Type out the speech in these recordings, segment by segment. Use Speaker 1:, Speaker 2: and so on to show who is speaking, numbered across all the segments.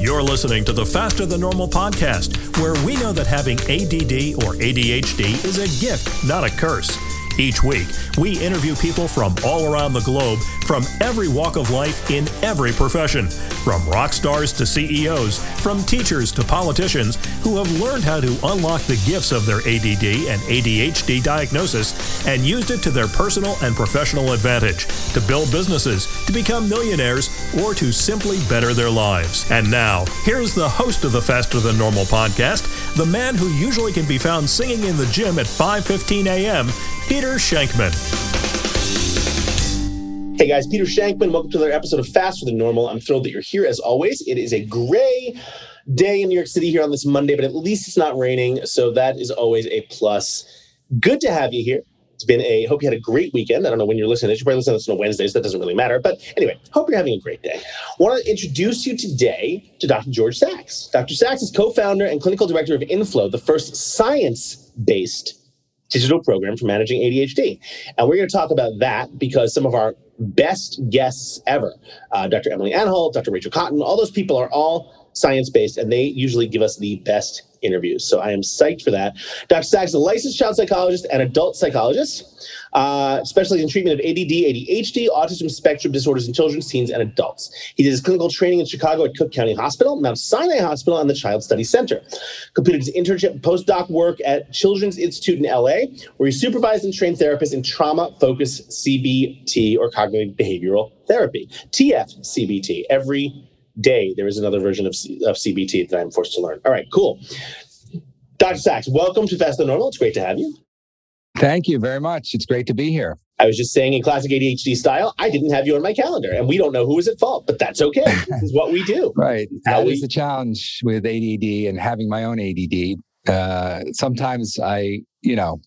Speaker 1: You're listening to the Faster Than Normal podcast, where we know that having ADD or ADHD is a gift, not a curse. Each week, we interview people from all around the globe, from every walk of life in every profession, from rock stars to CEOs, from teachers to politicians who have learned how to unlock the gifts of their ADD and ADHD diagnosis and used it to their personal and professional advantage to build businesses, to become millionaires, or to simply better their lives. And now, here's the host of the Faster Than Normal podcast, the man who usually can be found singing in the gym at 5:15 a.m., Peter Shankman.
Speaker 2: Hey guys, Peter Shankman. Welcome to another episode of Faster Than Normal. I'm thrilled that you're here as always. It is a gray day in New York City here on this Monday, but at least it's not raining, so that is always a plus. Good to have you here. It's been a hope you had a great weekend. I don't know when you're listening this. You're probably listening to this on a Wednesday, so that doesn't really matter. But anyway, hope you're having a great day. Want to introduce you today to Dr. George Sachs. Dr. Sachs is co-founder and clinical director of Inflow, the first science-based digital program for managing ADHD. And we're going to talk about that because some of our best guests ever, uh, Dr. Emily Anhalt, Dr. Rachel Cotton, all those people are all science based and they usually give us the best interviews. So I am psyched for that. Dr. Sachs is a licensed child psychologist and adult psychologist, uh, specializing in treatment of ADD, ADHD, autism spectrum disorders in children, teens, and adults. He did his clinical training in Chicago at Cook County Hospital, Mount Sinai Hospital, and the Child Study Center. Completed his internship and postdoc work at Children's Institute in LA, where he supervised and trained therapists in trauma focused CBT or cognitive behavioral therapy, TFCBT. Every day there is another version of, C- of CBT that I'm forced to learn. All right, cool. Dr. Sachs, welcome to Faster Than Normal. It's great to have you.
Speaker 3: Thank you very much. It's great to be here.
Speaker 2: I was just saying in classic ADHD style, I didn't have you on my calendar, and we don't know who was at fault, but that's okay. this is what we do.
Speaker 3: Right. That
Speaker 2: we-
Speaker 3: is the challenge with ADD and having my own ADD. Uh, sometimes I, you know,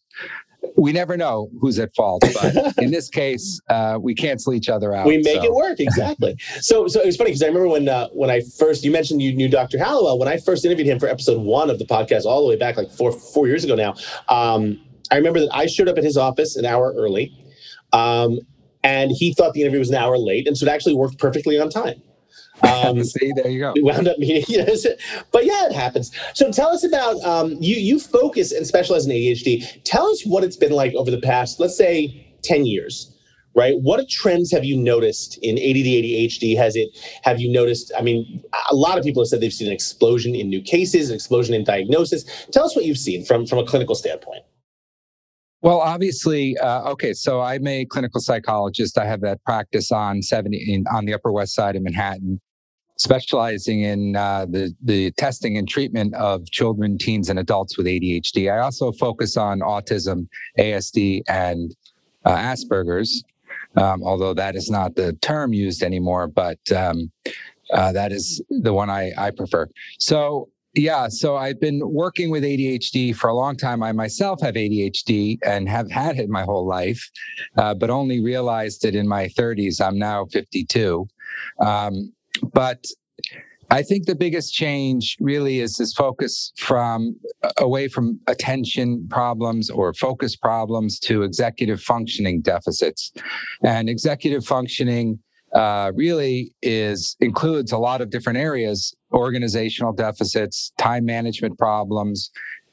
Speaker 3: we never know who's at fault, but in this case, uh, we cancel each other out.
Speaker 2: we make
Speaker 3: so-
Speaker 2: it work exactly. so, so it was funny because I remember when uh, when I first you mentioned you knew Dr. Hallowell when I first interviewed him for episode one of the podcast all the way back like four four years ago now. Um, I remember that I showed up at his office an hour early, um, and he thought the interview was an hour late, and so it actually worked perfectly on time. Um,
Speaker 3: See, there you go.
Speaker 2: we wound up meeting. You know, so- but yeah, it happens. So tell us about um, you. You focus and specialize in ADHD. Tell us what it's been like over the past, let's say, ten years. Right. What trends have you noticed in ADD, ADHD? Has it? Have you noticed? I mean, a lot of people have said they've seen an explosion in new cases, an explosion in diagnosis. Tell us what you've seen from from a clinical standpoint.
Speaker 3: Well, obviously, uh, okay. So I'm a clinical psychologist. I have that practice on 70 in, on the Upper West Side of Manhattan, specializing in uh, the the testing and treatment of children, teens, and adults with ADHD. I also focus on autism, ASD, and uh, Asperger's, um, although that is not the term used anymore. But um, uh, that is the one I, I prefer. So yeah, so I've been working with ADHD for a long time. I myself have ADHD and have had it my whole life, uh, but only realized it in my 30s. I'm now 52. Um, but I think the biggest change really is this focus from away from attention problems or focus problems to executive functioning deficits. And executive functioning uh, really is includes a lot of different areas organizational deficits time management problems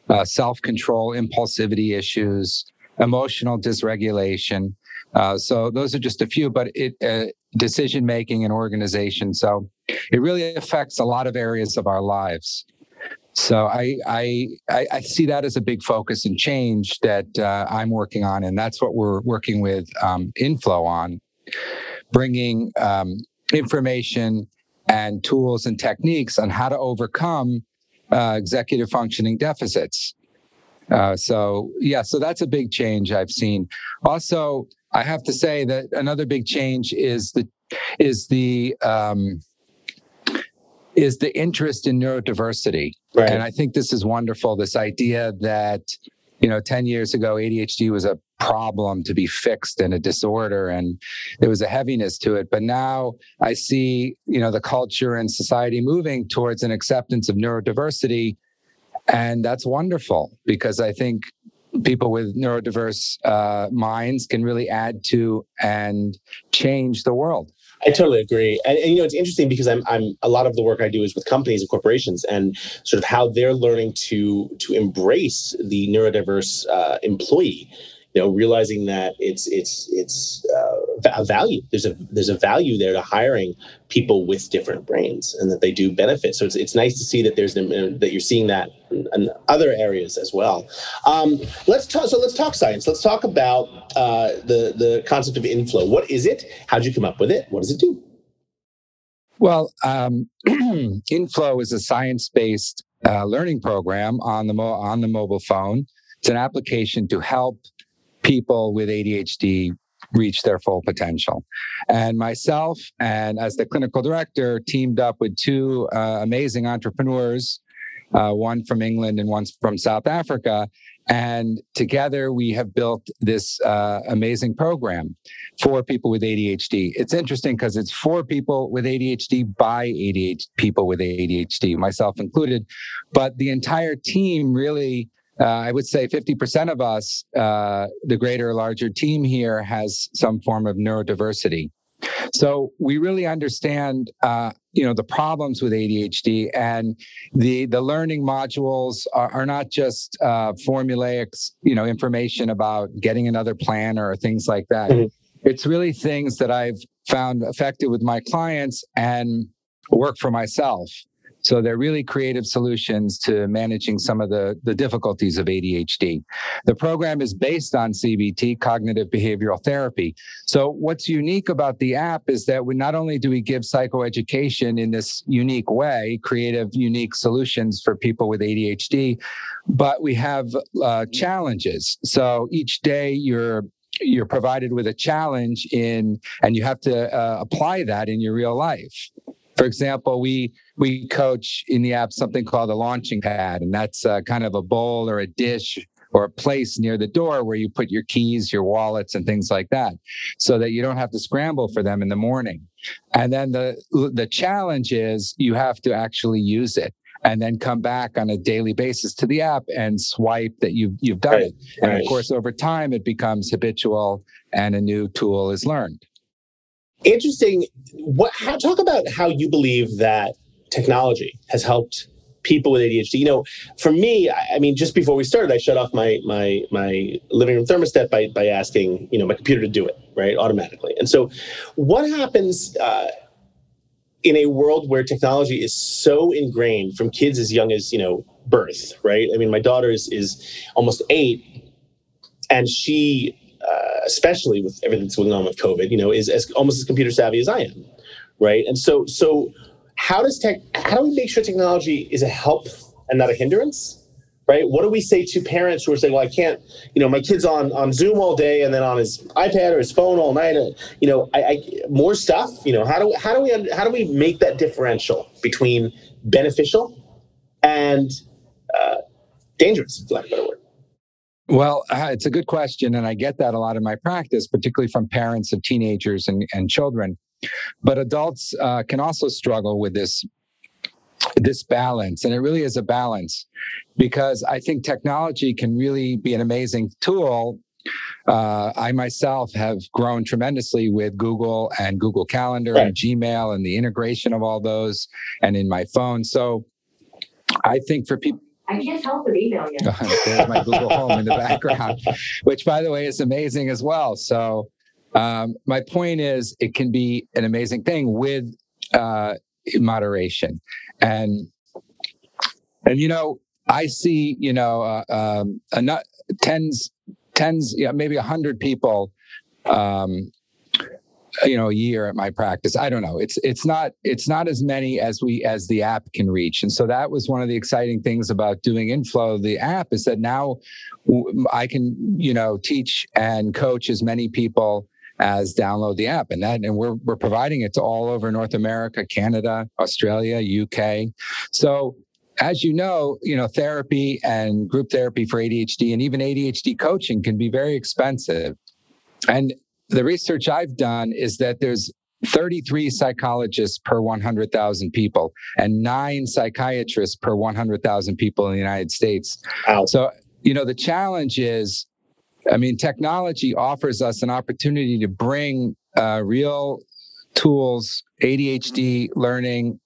Speaker 3: uh, self-control impulsivity issues emotional dysregulation uh, so those are just a few but it uh, decision making and organization so it really affects a lot of areas of our lives so I, I I see that as a big focus and change that uh, I'm working on, and that's what we're working with um, Inflow on, bringing um, information and tools and techniques on how to overcome uh, executive functioning deficits. Uh, so yeah, so that's a big change I've seen. Also, I have to say that another big change is the is the um, is the interest in neurodiversity.
Speaker 2: Right.
Speaker 3: And I think this is wonderful. This idea that, you know, 10 years ago, ADHD was a problem to be fixed and a disorder and there was a heaviness to it. But now I see, you know, the culture and society moving towards an acceptance of neurodiversity. And that's wonderful because I think people with neurodiverse uh, minds can really add to and change the world.
Speaker 2: I totally agree, and, and, you know it's interesting because I'm I'm a lot of the work I do is with companies and corporations, and sort of how they're learning to to embrace the neurodiverse uh, employee you know realizing that it's it's it's uh, a value. There's a there's a value there to hiring people with different brains and that they do benefit. So it's, it's nice to see that there's that you're seeing that in, in other areas as well. Um, let's talk so let's talk science. Let's talk about uh, the the concept of inflow. What is it? How'd you come up with it? What does it do?
Speaker 3: Well um, inflow is a science-based uh, learning program on the mo- on the mobile phone. It's an application to help people with ADHD reach their full potential. And myself, and as the clinical director, teamed up with two uh, amazing entrepreneurs, uh, one from England and one from South Africa. And together we have built this uh, amazing program for people with ADHD. It's interesting because it's for people with ADHD by ADHD people with ADHD, myself included. But the entire team really uh, I would say 50% of us, uh, the greater, larger team here, has some form of neurodiversity. So we really understand, uh, you know, the problems with ADHD, and the the learning modules are, are not just uh, formulaic, you know, information about getting another plan or things like that. Mm-hmm. It's really things that I've found effective with my clients and work for myself. So they're really creative solutions to managing some of the, the difficulties of ADHD. The program is based on CBT, cognitive behavioral therapy. So what's unique about the app is that we not only do we give psychoeducation in this unique way, creative, unique solutions for people with ADHD, but we have uh, challenges. So each day you're you're provided with a challenge in and you have to uh, apply that in your real life for example, we we coach in the app something called a launching pad, and that's uh, kind of a bowl or a dish or a place near the door where you put your keys, your wallets, and things like that, so that you don't have to scramble for them in the morning. And then the the challenge is you have to actually use it and then come back on a daily basis to the app and swipe that you've you've done right, it. And right. of course, over time, it becomes habitual, and a new tool is learned.
Speaker 2: Interesting. What? How, talk about how you believe that technology has helped people with ADHD. You know, for me, I, I, mean, just before we started, I shut off my my my living room thermostat by by asking you know my computer to do it right automatically. And so, what happens? Uh, in a world where technology is so ingrained from kids as young as you know birth right i mean my daughter is, is almost eight and she especially with everything that's going on with COVID, you know, is as almost as computer savvy as I am, right? And so, so how does tech? How do we make sure technology is a help and not a hindrance? Right? What do we say to parents who are saying, "Well, I can't, you know, my kid's on on Zoom all day and then on his iPad or his phone all night, and you know, I, I more stuff. You know, how do how do we how do we make that differential between beneficial and uh, dangerous, for lack of a better word?
Speaker 3: Well, uh, it's a good question. And I get that a lot in my practice, particularly from parents of teenagers and, and children. But adults uh, can also struggle with this this balance and it really is a balance because i think technology can really be an amazing tool uh, i myself have grown tremendously with google and google calendar right. and gmail and the integration of all those and in my phone so i think for people
Speaker 4: I can't help but email you.
Speaker 3: There's my Google Home in the background, which, by the way, is amazing as well. So, um, my point is, it can be an amazing thing with uh, moderation, and and you know, I see, you know, uh, um, a nut, tens, tens, yeah, maybe a hundred people um, you know a year at my practice i don't know it's it's not it's not as many as we as the app can reach and so that was one of the exciting things about doing inflow the app is that now i can you know teach and coach as many people as download the app. And that and we're we're providing it to all over North America, Canada, Australia, UK. So as you know, you know, therapy and group therapy for ADHD and even ADHD coaching can be very expensive. And the research I've done is that there's 33 psychologists per 100,000 people and nine psychiatrists per 100,000 people in the United States. Wow. So, you know, the challenge is, I mean, technology offers us an opportunity to bring uh, real tools, ADHD learning,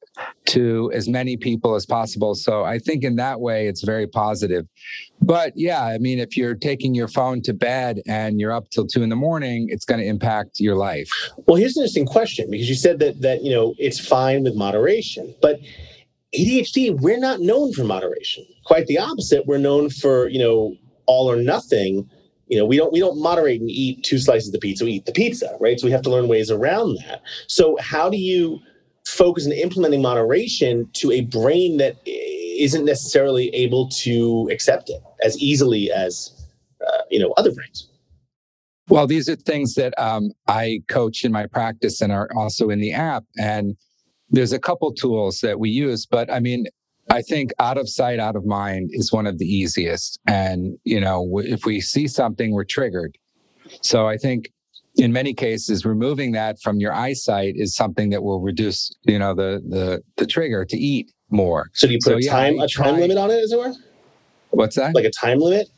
Speaker 3: to as many people as possible. So I think in that way, it's very positive. But yeah, I mean, if you're taking your phone to bed and you're up till two in the morning, it's going to impact your life.
Speaker 2: Well, here's an interesting question because you said that that you know it's fine with moderation, but ADHD, we're not known for moderation. Quite the opposite. We're known for you know all or nothing. You know, we don't we don't moderate and eat two slices of pizza. We eat the pizza, right? So we have to learn ways around that. So how do you focus and implementing moderation to a brain that isn't necessarily able to accept it as easily as uh, you know other brains.
Speaker 3: Well these are things that um, i coach in my practice and are also in the app and there's a couple tools that we use but i mean i think out of sight out of mind is one of the easiest and you know if we see something we're triggered. So i think in many cases, removing that from your eyesight is something that will reduce, you know, the the the trigger to eat more.
Speaker 2: So do you put so, a time yeah, a time limit on it, as it were?
Speaker 3: What's that?
Speaker 2: Like a time limit?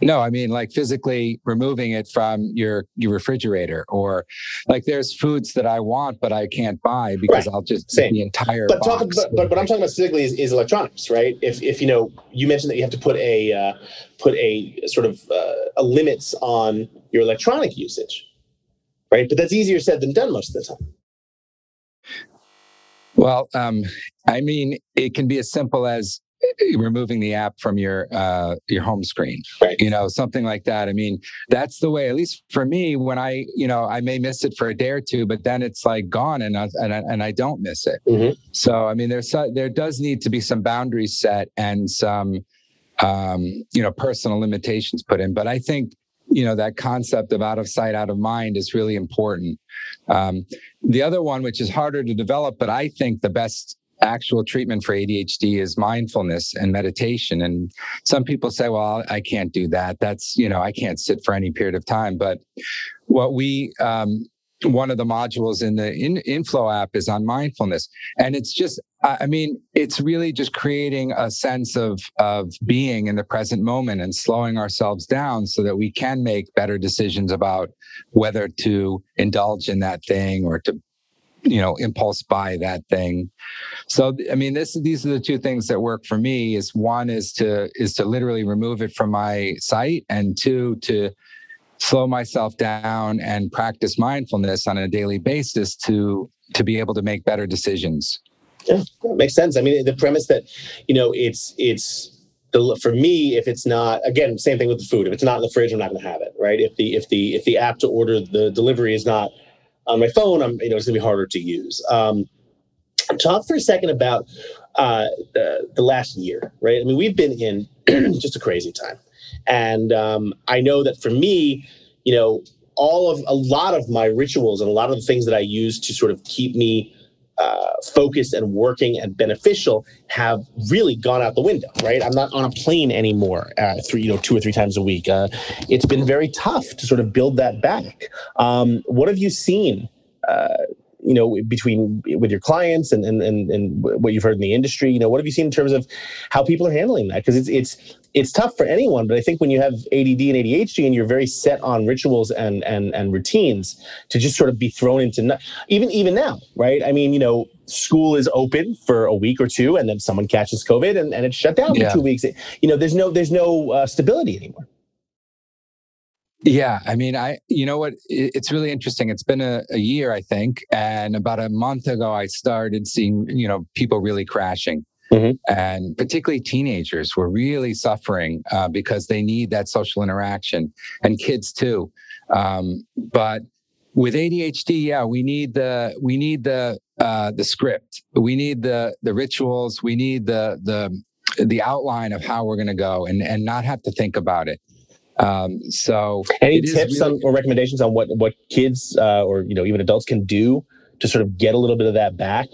Speaker 3: No, I mean like physically removing it from your your refrigerator, or like there's foods that I want but I can't buy because right. I'll just Same. the entire.
Speaker 2: But talk, but, but what I'm talking about specifically is, is electronics, right? If if you know you mentioned that you have to put a uh, put a sort of uh, a limits on your electronic usage, right? But that's easier said than done most of the time.
Speaker 3: Well, um, I mean, it can be as simple as eh, removing the app from your uh, your home screen right. you know something like that i mean that's the way at least for me when i you know i may miss it for a day or two but then it's like gone and I, and I, and I don't miss it mm-hmm. so i mean there's there does need to be some boundaries set and some um, you know personal limitations put in but i think you know that concept of out of sight out of mind is really important. Um, the other one which is harder to develop but i think the best actual treatment for adhd is mindfulness and meditation. And some people say well i can't do that. That's you know i can't sit for any period of time. But what we um, one of the modules in the in, inflow app is on mindfulness. And it's just i mean it's really just creating a sense of of being in the present moment and slowing ourselves down so that we can make better decisions about whether to indulge in that thing or to you know impulse buy that thing. So i mean this these are the two things that work for me is one is to is to literally remove it from my sight and two to slow myself down and practice mindfulness on a daily basis to to be able to make better decisions.
Speaker 2: Yeah that makes sense. I mean the premise that you know it's it's the, for me if it's not again same thing with the food. If it's not in the fridge i'm not going to have it right? If the if the if the app to order the delivery is not on my phone i'm you know it's going to be harder to use. Um, talk for a second about uh, the, the last year right? I mean we've been in just a crazy time and um, I know that for me, you know, all of a lot of my rituals and a lot of the things that I use to sort of keep me uh, focused and working and beneficial have really gone out the window. Right, I'm not on a plane anymore. Uh, three, you know, two or three times a week. Uh, it's been very tough to sort of build that back. Um, what have you seen? You know, between with your clients and, and and and what you've heard in the industry, you know, what have you seen in terms of how people are handling that? Because it's it's it's tough for anyone, but I think when you have ADD and ADHD and you're very set on rituals and and and routines, to just sort of be thrown into even even now, right? I mean, you know, school is open for a week or two, and then someone catches COVID and, and it's shut down yeah. for two weeks. You know, there's no there's no uh, stability anymore.
Speaker 3: Yeah, I mean, I you know what? It's really interesting. It's been a, a, year, I think, and about a month ago, I started seeing you know people really crashing, mm-hmm. and particularly teenagers were really suffering uh, because they need that social interaction, and kids too. Um, but with ADHD, yeah, we need the we need the uh, the script, we need the the rituals, we need the the the outline of how we're going to go, and and not have to think about it Um, so,
Speaker 2: any tips really- on, or recommendations on what what kids uh, or you know even adults can do to sort of get a little bit of that back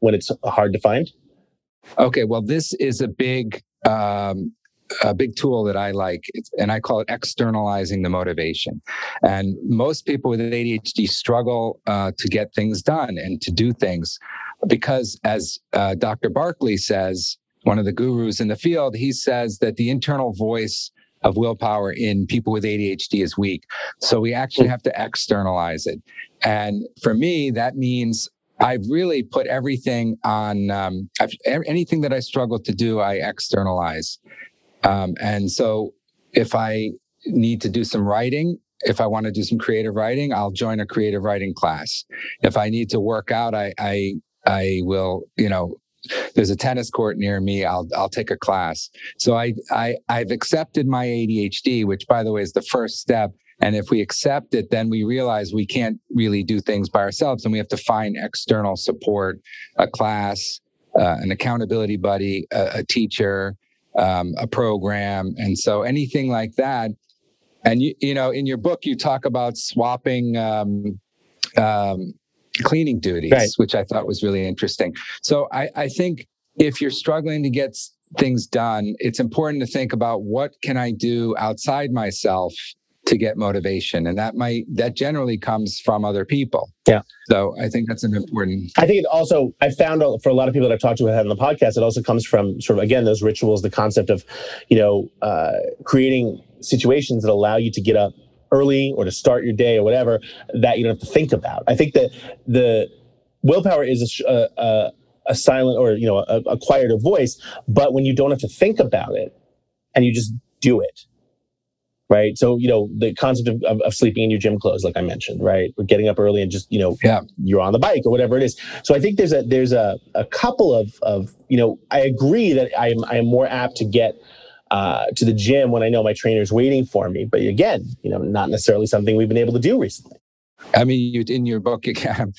Speaker 2: when it's hard to find?
Speaker 3: Okay, well, this is a big um, a big tool that I like, and I call it externalizing the motivation. And most people with ADHD struggle uh, to get things done and to do things because, as uh, Dr. Barkley says, one of the gurus in the field, he says that the internal voice of willpower in people with ADHD is weak. So we actually have to externalize it. And for me, that means I've really put everything on um, anything that I struggle to do, I externalize. Um, and so if I need to do some writing, if I want to do some creative writing, I'll join a creative writing class. If I need to work out, I I I will, you know, there's a tennis court near me. I'll I'll take a class. So I I I've accepted my ADHD, which by the way is the first step. And if we accept it, then we realize we can't really do things by ourselves, and we have to find external support, a class, uh, an accountability buddy, a, a teacher, um, a program. And so anything like that. And you, you know, in your book, you talk about swapping um, um, cleaning duties, right. which I thought was really interesting. So I, I think if you're struggling to get things done, it's important to think about what can I do outside myself to get motivation and that might that generally comes from other people
Speaker 2: yeah
Speaker 3: so i think that's an important
Speaker 2: i think it also i found for a lot of people that i've talked to on the podcast it also comes from sort of again those rituals the concept of you know uh, creating situations that allow you to get up early or to start your day or whatever that you don't have to think about i think that the willpower is a, a, a silent or you know a, a quieter voice but when you don't have to think about it and you just do it right? So, you know, the concept of, of, of, sleeping in your gym clothes, like I mentioned, right? Or getting up early and just, you know,
Speaker 3: yeah.
Speaker 2: you're on the bike or whatever it is. So I think there's a, there's a, a couple of, of, you know, I agree that I'm, I am more apt to get uh, to the gym when I know my trainer's waiting for me. But again, you know, not necessarily something we've been able to do recently.
Speaker 3: I mean, you in your book again,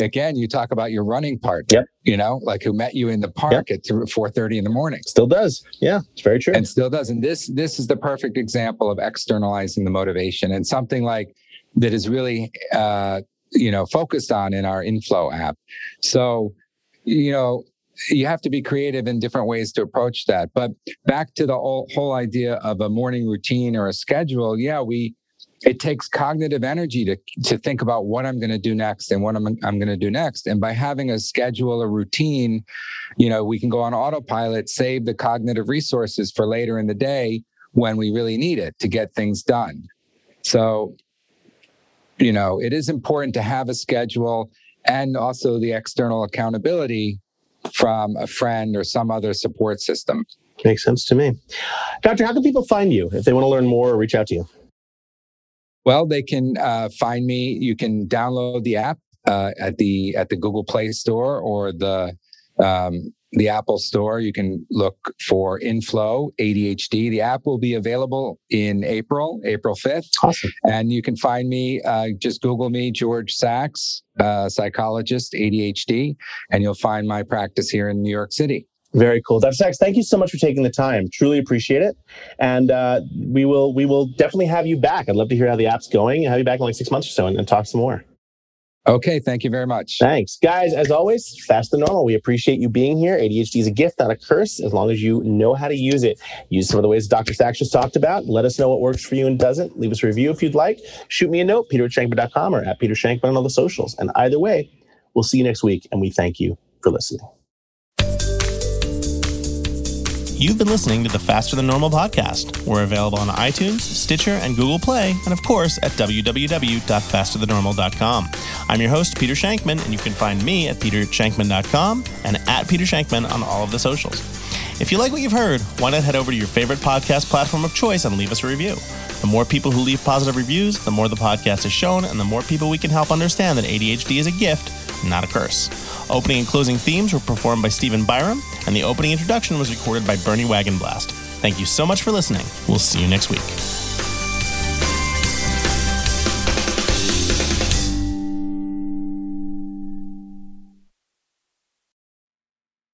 Speaker 3: again, you talk about your running part.
Speaker 2: Yep.
Speaker 3: You know, like who met you in the park yep. at four thirty in the morning.
Speaker 2: Still does. Yeah, it's very true.
Speaker 3: And still does. And this this is the perfect example of externalizing the motivation and something like that is really uh, you know focused on in our Inflow app. So, you know, you have to be creative in different ways to approach that. But back to the whole, whole idea of a morning routine or a schedule, yeah, we it takes cognitive energy to to think about what I'm going to do next and what I'm I'm going to do next. And by having a schedule, a routine, you know, we can go on autopilot, save the cognitive resources for later in the day when we really need it to get things done. So, you know, it is important to have a schedule and also the external accountability from a friend or some other support system.
Speaker 2: Makes sense to me. Doctor, how can people find you if they want to learn more or reach out to you?
Speaker 3: Well, they can uh, find me. You can download the app uh, at the at the Google Play Store or the um, the Apple Store. You can look for Inflow ADHD. The app will be available in April, April 5th.
Speaker 2: Awesome.
Speaker 3: And you can find me, uh, just Google me, George Sachs, uh, psychologist, ADHD, and you'll find my practice here in New York City.
Speaker 2: Very cool, Dr. Sachs. Thank you so much for taking the time. Truly appreciate it, and uh, we will we will definitely have you back. I'd love to hear how the app's going. Have you back in like six months or so, and, and talk some more.
Speaker 3: Okay, thank you very much.
Speaker 2: Thanks, guys. As always, Faster Than Normal. We appreciate you being here. ADHD is a gift, not a curse. As long as you know how to use it, use some of the ways Dr. Sachs just talked about. Let us know what works for you and doesn't. Leave us a review if you'd like. Shoot me a note, peter at shankman.com or at Peter Shankman on all the socials. And either way, we'll see you next week. And we thank you for listening.
Speaker 4: You've been listening to the Faster Than Normal podcast. We're available on iTunes, Stitcher, and Google Play, and of course at www.fasterthannormal.com. I'm your host, Peter Shankman, and you can find me at petershankman.com and at Peter Shankman on all of the socials. If you like what you've heard, why not head over to your favorite podcast platform of choice and leave us a review? The more people who leave positive reviews, the more the podcast is shown, and the more people we can help understand that ADHD is a gift, not a curse. Opening and closing themes were performed by Stephen Byram, and the opening introduction was recorded by Bernie Wagonblast. Thank you so much for listening. We'll see you next week.